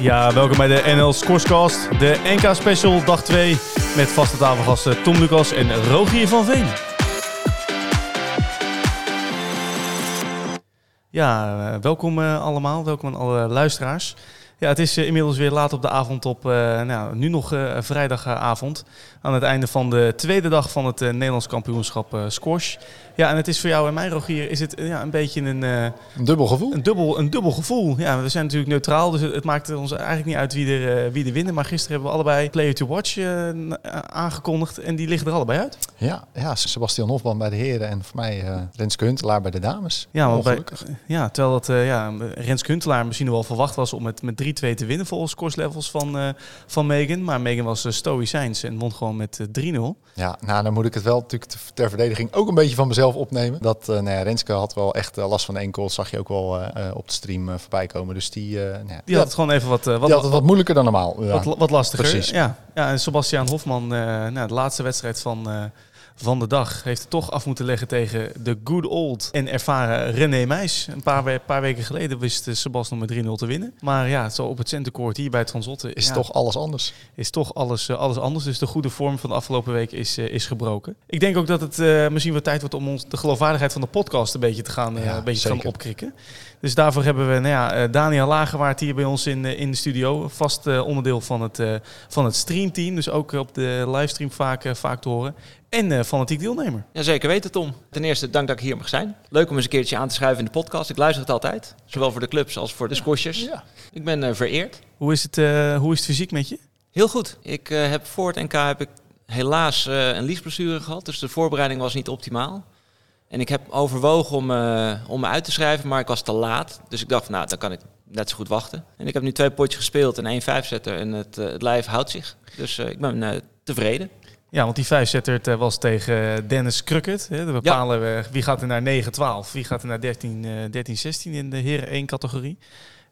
Ja, welkom bij de NL Scorescast, de NK Special dag 2 met vaste tafelgasten Tom Lucas en Rogier van Veen. Ja, eh, welkom eh, allemaal, welkom aan alle luisteraars. Ja, het is eh, inmiddels weer laat op de avond op, nou, nu nog vrijdagavond. Aan het einde van de tweede dag van het Nederlands kampioenschap squash. Ja, en het is voor jou en mij, Rogier, is het eh, ja, een beetje een, eh, Een dubbel gevoel. een, dubbel, een dubbel gevoel. Ja, we zijn natuurlijk neutraal, dus het, het maakt ons eigenlijk niet uit wie er, eh, wie er winnen. Maar gisteren hebben we allebei Player to Watch aangekondigd en die liggen er allebei uit. Ja, ja, Sebastian Hofman bij de heren en voor mij Renske Huntelaar bij de dames. Ja, want bij, Ongelukkig. ja terwijl dat, ja, Rens Kuntelaar misschien wel verwacht was om met, met 3-2 te winnen volgens scoreslevels van, eh, van Megan. Maar Megan was stoïcijns en won gewoon met eh, 3-0. Ja, nou dan moet ik het wel natuurlijk ter verdediging ook een beetje van mezelf opnemen. Dat eh nou ja, Renske had wel echt eh, last van de enkel, zag je ook wel eh, op de stream voorbij komen. Dus die, nou ja, Die had het gewoon even wat, wat, die had het wat moeilijker dan normaal. Ja. wat, wat lastiger. Precies. Ja, ja, en Sebastian Hofman, nou, de laatste wedstrijd van, van de dag, heeft het toch af moeten leggen tegen de good old en ervaren René Meijs. Een paar, we- paar weken geleden wist eh, Sebastian met 3-0 te winnen. Maar ja, zo op het centercourt hier bij Zotten Is ja, toch alles anders. is toch alles, eh, alles anders. Dus de goede vorm van de afgelopen week is, eh, is gebroken. Ik denk ook dat het misschien wel tijd wordt om ons de geloofwaardigheid van de podcast een beetje te gaan, een beetje te gaan opkrikken. Dus daarvoor hebben we nou ja, eh, Daniel Lagerwaard hier bij ons in, eh, in de studio. Vast eh, onderdeel van het, van het streamteam. Dus ook op de livestream vaak, vaak te horen. En fanatiek deelnemer. Ja, zeker weten, Tom. Ten eerste, dank dat ik hier mag zijn. Leuk om eens een keertje aan te schuiven in de podcast. Ik luister het altijd. Zowel voor de clubs als voor de squashers. Ja. Ik ben vereerd. Hoe is, het, hoe is het fysiek met je? Heel goed. Ik heb voor het NK heb ik helaas eh, een liesblessure gehad. Dus de voorbereiding was niet optimaal. En ik heb overwogen om, eh, om me uit te schrijven, maar ik was te laat. Dus ik dacht, nou, dan kan ik net zo goed wachten. En ik heb nu twee potjes gespeeld en één vijfzetter. En het, eh, het lijf houdt zich. Dus eh, ik ben tevreden. Ja, want die vijfzetter was tegen Dennis Krukkert. Hè. We bepalen we wie gaat er naar 9-12, wie gaat er naar 13, eh 13-16 in de heren 1 categorie.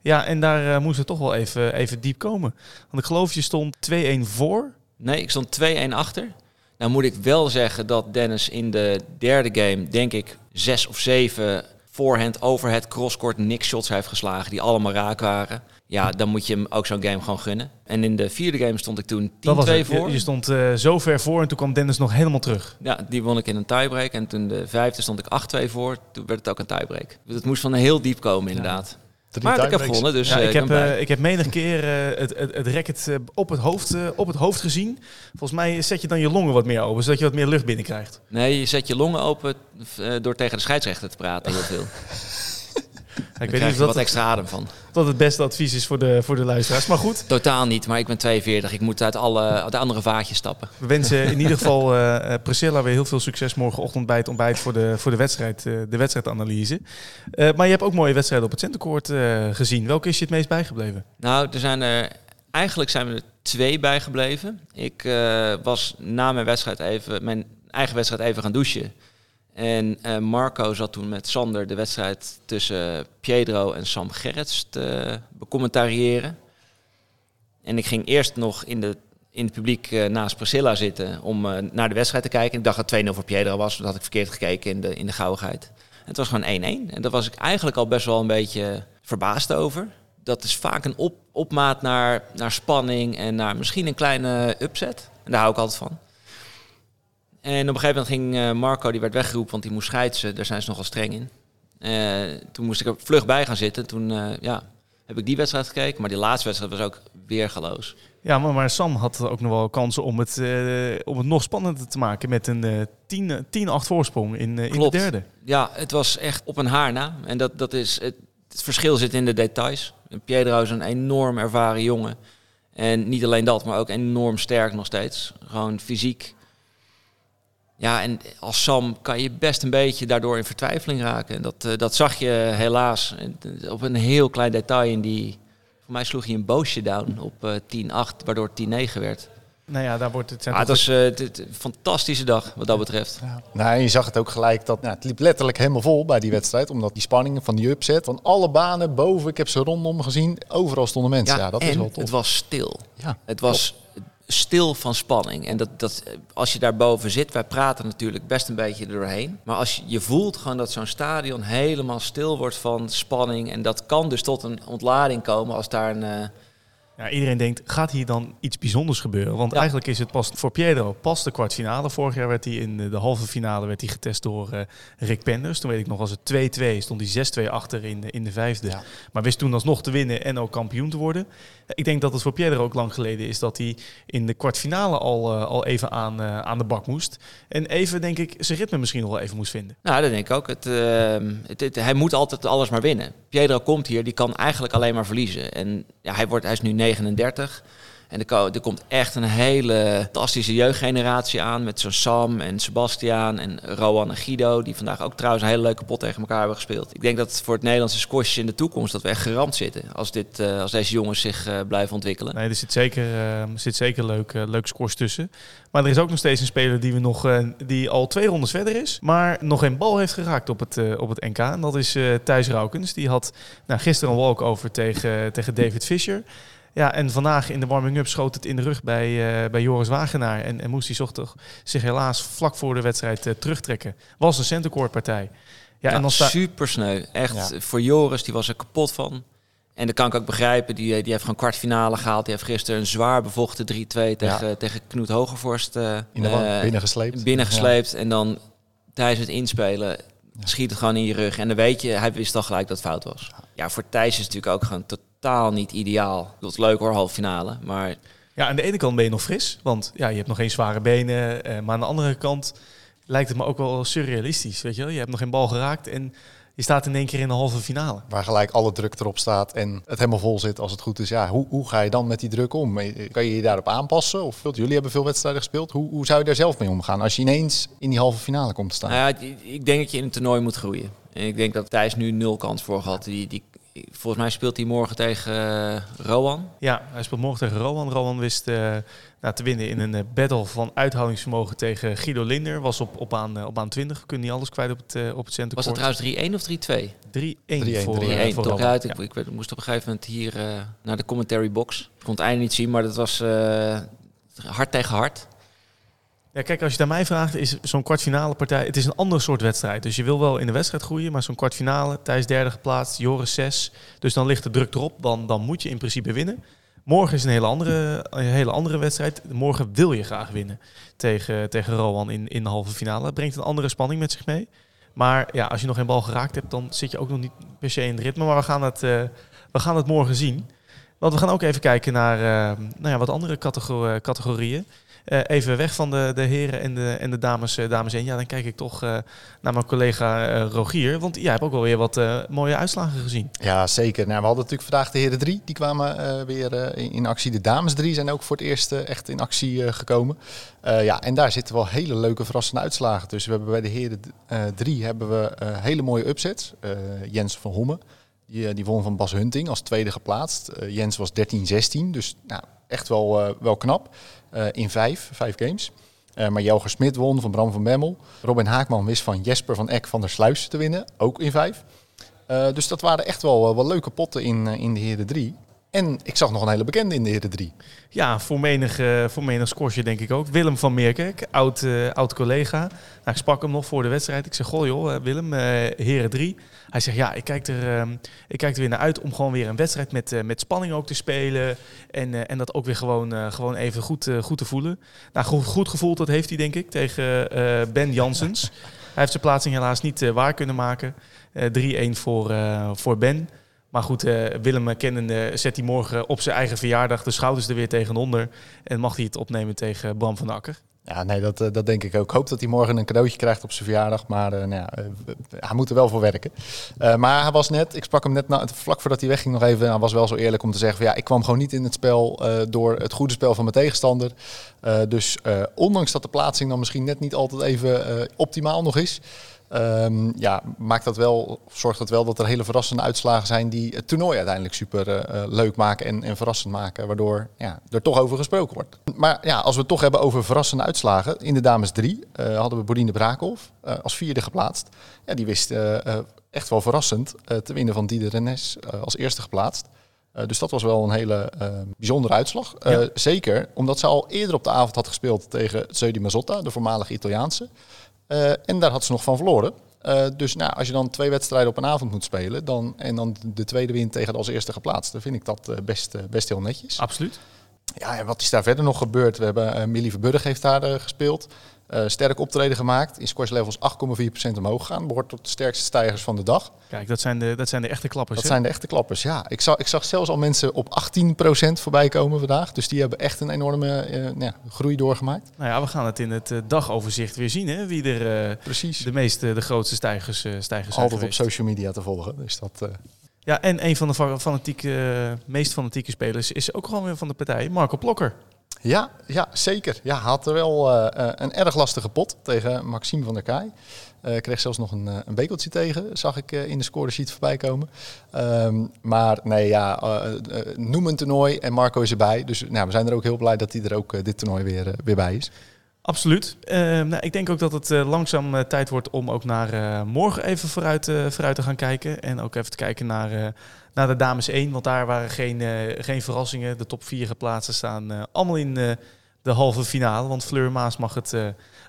Ja, en daar moest het toch wel even, even diep komen. Want ik geloof je stond 2-1 voor. Nee, ik stond 2-1 achter. Nou moet ik wel zeggen dat Dennis in de derde game, denk ik, zes of zeven voorhand, overhead, crosscourt, niks shots heeft geslagen die allemaal raak waren. Ja, dan moet je hem ook zo'n game gewoon gunnen. En in de vierde game stond ik toen 10-2 Dat was het. voor. Je, je stond eh, zo ver voor en toen kwam Dennis nog helemaal terug. Ja, die won ik in een tiebreak. En toen de vijfde stond ik 8-2 voor. Toen werd het ook een tiebreak. Dus het moest van heel diep komen, inderdaad. Drie maar ik heb gewonnen, dus ja, eh, ik, heb, eh, ik heb menig keer eh, het, het, het racket op, het hoofd, op het hoofd gezien. Volgens mij zet je dan je longen wat meer open, zodat je wat meer lucht binnenkrijgt. Nee, je zet je longen open door tegen de scheidsrechter te praten heel veel. ik weet niet of wat dat, extra adem van. dat het beste advies is voor de, voor de luisteraars. Maar goed, Totaal niet, maar ik ben 42. Ik moet uit alle uit de andere vaatjes stappen. We wensen in ieder geval eh, eh, Priscilla weer heel veel succes morgenochtend bij het ontbijt voor de, voor de, wedstrijd, eh, de wedstrijdanalyse. Eh, maar je hebt ook mooie wedstrijden op het centercourt gezien. Welke is je het meest bijgebleven? Nou, er zijn er, eigenlijk zijn we er twee bijgebleven. Ik was na mijn wedstrijd even, mijn eigen wedstrijd even gaan douchen. En eh, Marco zat toen met Sander de wedstrijd tussen Pietro en Sam Gerrits te becommentariëren. En ik ging eerst nog in, de, in het publiek eh, naast Priscilla zitten om eh, naar de wedstrijd te kijken. Ik dacht dat 2-0 voor Pietro was, dat had ik verkeerd gekeken in de, in de gauwigheid. Het was gewoon 1-1. En daar was ik eigenlijk al best wel een beetje verbaasd over. Dat is vaak een op, opmaat naar, naar spanning en naar misschien een kleine upset. En daar hou ik altijd van. En op een gegeven moment ging eh, Marco, die werd weggeroepen, want die moest scheidsen. Daar zijn ze nogal streng in. Eh, toen moest ik er vlug bij gaan zitten. Toen eh, ja, heb ik die wedstrijd gekeken. Maar die laatste wedstrijd was ook weergaloos. Ja, maar, maar Sam had ook nog wel kansen om het, om het nog spannender te maken met een 10 10-8 voorsprong in, in de derde. Ja, het was echt op een haar na. En dat, dat is, het, het verschil zit in de details. En Pietro is een enorm ervaren jongen. En niet alleen dat, maar ook enorm sterk nog steeds. Gewoon fysiek. Ja, en als Sam kan je best een beetje daardoor in vertwijfeling raken. En dat, eh, dat zag je helaas op een heel klein detail in die... Voor mij sloeg hij een boosje down op eh 10-8, waardoor het 10-9 werd. Nou ja, daar wordt het... Ah, het was eh, het- het- een fantastische dag wat dat betreft. Ja. Nou, en je zag het ook gelijk dat nou, het liep letterlijk helemaal vol bij die wedstrijd. Omdat die spanningen van die upset, van alle banen boven, ik heb ze rondom gezien, overal stonden mensen. Ja, dat en is wel tof. het was stil. ja. Het was stil van spanning. En dat, dat, als je daarboven zit, wij praten natuurlijk best een beetje doorheen. Maar als je, je voelt gewoon dat zo'n stadion helemaal stil wordt van spanning. En dat kan dus tot een ontlading komen als daar een, eh, Ja, iedereen denkt, gaat hier dan iets bijzonders gebeuren? Want Ja. eigenlijk is het pas voor Pietro pas de kwartfinale. Vorig jaar werd hij in de, halve finale werd hij getest door eh, Rick Penders. Toen weet ik nog, als het 2-2 stond hij 6-2 achter in de, in de vijfde. Ja. Maar wist toen alsnog te winnen en ook kampioen te worden. Ik denk dat het voor Pietro ook lang geleden is dat hij in de kwartfinale al, eh, al even aan, eh, aan de bak moest. En even, denk ik, zijn ritme misschien nog wel even moest vinden. Nou, dat denk ik ook. Het, ehm, het, het- hij moet altijd alles maar winnen. Pietro komt hier, die kan eigenlijk alleen maar verliezen. En ja, hij, wordt, hij is nu 39. En er, er komt echt een hele fantastische jeugdgeneratie aan. Met zo'n Sam en Sebastiaan en Rowan en Guido. Die vandaag ook trouwens een hele leuke pot tegen elkaar hebben gespeeld. Ik denk dat voor het Nederlandse squash in de toekomst dat we echt geramd zitten. Als, dit, eh, als deze jongens zich eh, blijven ontwikkelen. Nee, er zit zeker, er zit zeker leuk, leuk scores tussen. Maar er is ook nog steeds een speler die, we nog, die al twee rondes verder is. Maar nog geen bal heeft geraakt op het, op het NK. En dat is Thijs Raukens. Die had nou, gisteren een walkover tegen, tegen David Fischer. Ja, en vandaag in de warming-up schoot het in de rug bij, eh, bij Joris Wagenaar. En, en moest hij zocht toch zich helaas vlak voor de wedstrijd eh, terugtrekken. Was een centercourt-partij. Ja, en dan sta... super sneu. Echt Ja. voor Joris, die was er kapot van. En dat kan ik ook begrijpen. Die, eh, die heeft gewoon kwartfinale gehaald. Die heeft gisteren een zwaar bevochten 3-2 tegen, tegen Knoet Hogevorst eh, eh, binnengesleept. binnengesleept. En dan tijdens het inspelen schiet het gewoon in je rug. En dan weet je, hij wist al gelijk dat het fout was. Ja, voor Thijs is het natuurlijk ook gewoon totaal niet ideaal. Dat is leuk hoor, halve finale. Maar Ja, aan de ene kant ben je nog fris, want ja, je hebt nog geen zware benen. eh, maar aan de andere kant lijkt het me ook wel surrealistisch. Weet je, wel? je hebt nog geen bal geraakt en je staat in één keer in de halve finale. Waar gelijk alle druk erop staat en het helemaal vol zit als het goed is. Ja, hoe, hoe ga je dan met die druk om? Eh, Kan je je daarop aanpassen? Of jullie hebben veel wedstrijden gespeeld. Hoe, hoe zou je daar zelf mee omgaan als je ineens in die halve finale komt te staan? Nou ja, ik- ik denk dat je in een toernooi moet groeien. En ik denk dat Thijs nu nul kans voor gehad. Die, die, volgens mij speelt hij morgen tegen eh, Rowan. Ja, hij speelt morgen tegen Rowan. Rowan wist eh, nou, te winnen in een eh, battle van uithoudingsvermogen tegen Guido Linder. Was op, op, aan, op aan 20, kun niet alles kwijt op het, eh, op het Was dat centercourt. trouwens 3-1 of 3-2? 3-1 3-1, voor, 3-1 eh, 3-1, voor toch? Rowan. Ja, ik, Ja. ik werd- moest op een gegeven moment hier eh, naar de commentary box. Ik kon het einde niet zien, maar dat was eh, hard tegen hard. Ja, kijk, als je aan mij vraagt, is zo'n kwartfinale partij... Het is een ander soort wedstrijd. Dus je wil wel in de wedstrijd groeien, maar zo'n kwartfinale... Thijs derde geplaatst, Joris zes. Dus dan ligt de druk erop. Dan, dan moet je in principe winnen. Morgen is een hele andere, een hele andere wedstrijd. Morgen wil je graag winnen tegen, tegen Rowan in, in de halve finale. Het brengt een andere spanning met zich mee. Maar ja, als je nog geen bal geraakt hebt, dan zit je ook nog niet per se in het ritme. Maar we gaan het, eh, we gaan het morgen zien. Want we gaan ook even kijken naar eh, nou ja, wat andere categor- categorieën. Eh, even weg van de, de heren en de, en de dames, eh, dames en ja, dan kijk ik toch eh, naar mijn collega Rogier. Want jij hebt ook wel weer wat mooie uitslagen gezien. Ja, zeker. Nou, we hadden natuurlijk vandaag de heren drie. Die kwamen weer in- actie. De dames drie zijn ook voor het eerst echt in actie gekomen. Ja, en daar zitten wel hele leuke verrassende uitslagen. Dus we hebben bij de heren drie hebben we hele mooie upsets. Jens van Homme, die, eh, die won van Bas Hunting als tweede geplaatst. Eh, Jens was 13-16, dus nou, echt wel, eh, wel knap. In vijf, vijf games. Maar Jelger Smit won van Bram van Bemmel. Robin Haakman wist van Jesper van Eck van der Sluis te winnen, ook in vijf. Dus dat waren echt wel, wel leuke potten in, in de heren 3. En ik zag nog een hele bekende in de heren 3. Ja, voor menig, voor menig scoresje denk ik ook. Willem van Meerkerk, oud, eh, oud collega. Nou, ik sprak hem nog voor de wedstrijd. Ik zeg, goh joh, eh, Willem, eh heren 3. Hij zegt, ja, ik kijk, er, ehm, ik kijk er weer naar uit om gewoon weer een wedstrijd met, met spanning ook te spelen. En, en dat ook weer gewoon, gewoon even goed, goed te voelen. Nou, goed, goed gevoeld, dat heeft hij denk ik tegen Ben Jansens. hij heeft zijn plaatsing helaas niet waar kunnen maken. Eh 3-1 voor, voor Ben. Maar goed, eh, Willem kennende zet hij morgen op zijn eigen verjaardag de schouders er weer tegenonder. En mag hij het opnemen tegen Bram van Akker. Ja, nee, dat, eh, dat denk ik ook. Ik hoop dat hij morgen een cadeautje krijgt op zijn verjaardag. Maar eh, nou ja, hij moet er wel voor werken. Maar hij was net, ik sprak hem net na, vlak voordat hij wegging nog even. Hij was wel zo eerlijk om te zeggen: van, ja, ik kwam gewoon niet in het spel door het goede spel van mijn tegenstander. Dus ondanks dat de plaatsing dan misschien net niet altijd even optimaal nog is. Ehm, ja, maakt dat wel, zorgt dat wel dat er hele verrassende uitslagen zijn die het toernooi uiteindelijk super eh, eh, leuk maken en, en verrassend maken. Waardoor ja, er toch over gesproken wordt. Maar ja, als we het toch hebben over verrassende uitslagen. In de dames drie eh, hadden we Borine Braakhoff als vierde geplaatst. Ja, die wist echt wel verrassend te winnen van Dieder Rennes als eerste geplaatst. Dus dat was wel een hele bijzondere uitslag. Ja. Zeker omdat ze al eerder op de avond had gespeeld tegen Zeudi Mazzotta, de voormalige Italiaanse. Eh, en daar had ze nog van verloren. Uh, dus nou, als je dan twee wedstrijden op een avond moet spelen dan, en dan de tweede wint tegen de als eerste geplaatste, vind ik dat uh, best, best heel netjes. Absoluut. Ja, en wat is daar verder nog gebeurd? We hebben Millie Verburg heeft daar gespeeld. Uh, sterk optreden gemaakt. In squash levels 8,4% omhoog gaan. Behoort tot de sterkste stijgers van de dag. Kijk, dat zijn de, dat zijn de echte klappers. Dat zijn de echte klappers, ja. Ik zag, ik zag zelfs al mensen op 18% voorbij komen vandaag. Dus die hebben echt een enorme uh, nou ja, groei doorgemaakt. Nou ja, we gaan het in het uh, dagoverzicht weer zien. Hè? Wie er Precies. de meeste, de grootste stijgers, stijgers Altijd op social media te volgen. Dus dat... Ja, en een van de fanatieke, meest fanatieke spelers is ook gewoon weer van de partij, Marco Plokker. Ja, ja, zeker. Ja, had er wel uh, een erg lastige pot tegen Maxime van der Kaai. Uh, kreeg zelfs nog een, een bekeltje tegen, zag ik in de scoresheet voorbij komen. Um, maar nee, ja, noem een toernooi en Marco is erbij. Dus nou, we zijn er ook heel blij dat hij er ook dit toernooi weer, weer bij is. Absoluut. Uh, nou, ik denk ook dat het uh, langzaam uh, tijd wordt om ook naar morgen even vooruit, vooruit te gaan kijken. En ook even te kijken naar, naar de dames 1. Want daar waren geen, geen verrassingen. De top 4 geplaatst staan allemaal in de halve finale. Want Fleur Maas mag het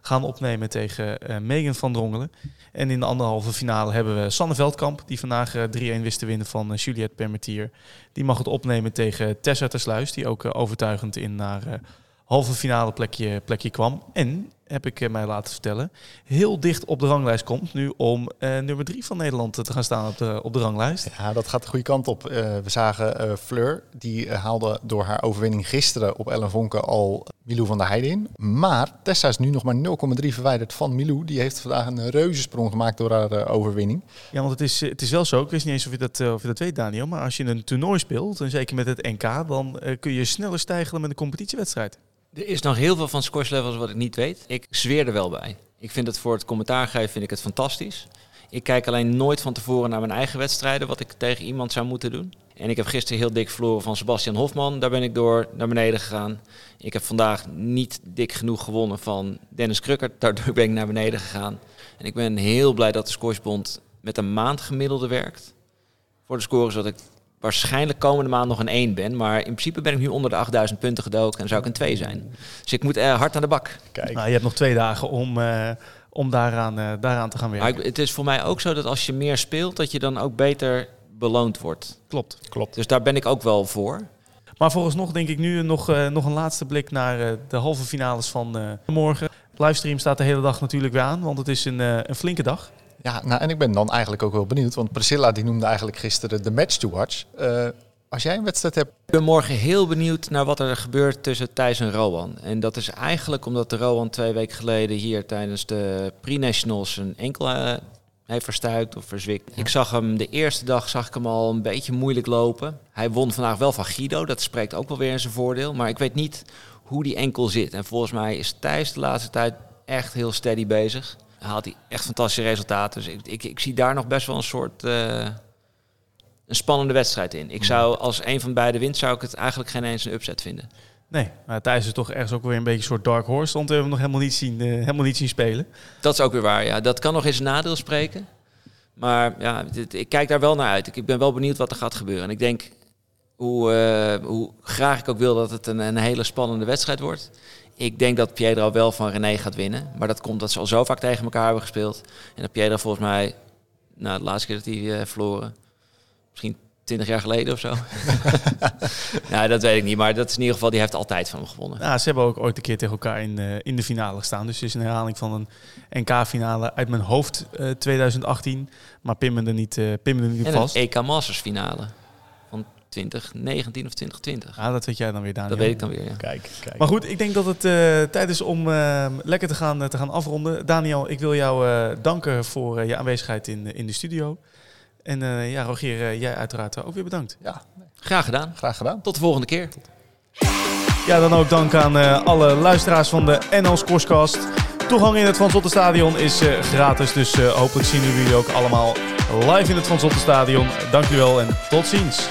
gaan opnemen tegen Megan van Drongelen. En in de andere halve finale hebben we Sanne Veldkamp. Die vandaag 3-1 wist te winnen van Juliette Permetier. Die mag het opnemen tegen Tessa Tersluis. Die ook overtuigend in naar halve finale plekje, plekje kwam. En, heb ik mij laten vertellen, heel dicht op de ranglijst komt nu om uh, nummer drie van Nederland te gaan staan op de, op de ranglijst. Ja, dat gaat de goede kant op. Uh, we zagen uh, Fleur, die haalde door haar overwinning gisteren op Ellen Vonken al Milou van der Heijden in. Maar Tessa is nu nog maar 0,3 verwijderd van Milou. Die heeft vandaag een reuzensprong gemaakt door haar overwinning. Ja, want het is, het is wel zo, ik wist niet eens of je, dat, of je dat weet Daniel, maar als je een toernooi speelt, en zeker met het NK, dan kun je sneller stijgen met een competitiewedstrijd. Er is nog heel veel van squash levels wat ik niet weet. Ik zweer er wel bij. Ik vind het voor het commentaar geven vind ik het fantastisch. Ik kijk alleen nooit van tevoren naar mijn eigen wedstrijden, wat ik tegen iemand zou moeten doen. En ik heb gisteren heel dik verloren van Sebastian Hofman. Daar ben ik door naar beneden gegaan. Ik heb vandaag niet dik genoeg gewonnen van Dennis Krukker. Daardoor ben ik naar beneden gegaan. En ik ben heel blij dat de Squashbond met een maand gemiddelde werkt. Voor de scores dat ik waarschijnlijk komende maand nog een 1 ben. Maar in principe ben ik nu onder de 8000 punten gedoken en zou ik een 2 zijn. Dus ik moet uh, hard aan de bak. Kijk. Nou, je hebt nog twee dagen om, uh, om daaraan, uh, daaraan te gaan werken. Maar het is voor mij ook zo dat als je meer speelt, dat je dan ook beter beloond wordt. Klopt. Klopt. Dus daar ben ik ook wel voor. Maar vooralsnog denk ik nu nog, nog een laatste blik naar de halve finales van morgen. Livestream staat de hele dag natuurlijk weer aan, want het is een, een flinke dag. Ja, nou, en ik ben dan eigenlijk ook wel benieuwd, want Priscilla die noemde eigenlijk gisteren de match to watch. Uh, als jij een wedstrijd hebt... Ik ben morgen heel benieuwd naar wat er gebeurt tussen Thijs en Rowan. En dat is eigenlijk omdat de Rowan twee weken geleden hier tijdens de pre-nationals een enkel uh, heeft verstuikt of verzwikt. Ja. Ik zag hem de eerste dag zag ik hem al een beetje moeilijk lopen. Hij won vandaag wel van Guido, dat spreekt ook wel weer in zijn voordeel. Maar ik weet niet hoe die enkel zit. En volgens mij is Thijs de laatste tijd echt heel steady bezig haalt hij echt fantastische resultaten. Dus ik, ik, ik zie daar nog best wel een soort uh, een spannende wedstrijd in. Ik zou als een van beide wint, zou ik het eigenlijk geen eens een upset vinden. Nee, maar Thijs is toch ergens ook weer een beetje een soort dark horse. Want we hebben hem nog helemaal niet zien, uh, helemaal niet zien spelen. Dat is ook weer waar, ja. Dat kan nog eens een nadeel spreken. Maar ja, dit, ik kijk daar wel naar uit. Ik, ik ben wel benieuwd wat er gaat gebeuren. En ik denk, hoe, uh, hoe graag ik ook wil dat het een, een hele spannende wedstrijd wordt. Ik denk dat Piedro wel van René gaat winnen. Maar dat komt dat ze al zo vaak tegen elkaar hebben gespeeld. En dat Piedro volgens mij, nou, de laatste keer dat hij uh, verloren, misschien 20 jaar geleden of zo. nou, dat weet ik niet. Maar dat is in ieder geval, die heeft altijd van hem gewonnen. Ja, ze hebben ook ooit een keer tegen elkaar in, uh, in de finale gestaan. Dus het is een herhaling van een NK-finale uit mijn hoofd uh, 2018. Maar Pim er niet, uh, Pim er niet en vast. een EK Masters finale. 2019 of 2020. Ja, dat weet jij dan weer, Daniel. Dat weet ik dan weer, ja. Kijk, kijk. Maar goed, ik denk dat het uh, tijd is om uh, lekker te gaan, uh, te gaan afronden. Daniel, ik wil jou danken voor je aanwezigheid in, in de studio. En ja, Rogier, jij uiteraard ook weer bedankt. Ja, graag gedaan. Graag gedaan. Tot de volgende keer. Ja, dan ook dank aan alle luisteraars van de NL Scorescast. Toegang in het Van Zotte Stadion is gratis, dus hopelijk zien jullie ook allemaal live in het Van Zotte Stadion. Dank jullie wel en tot ziens.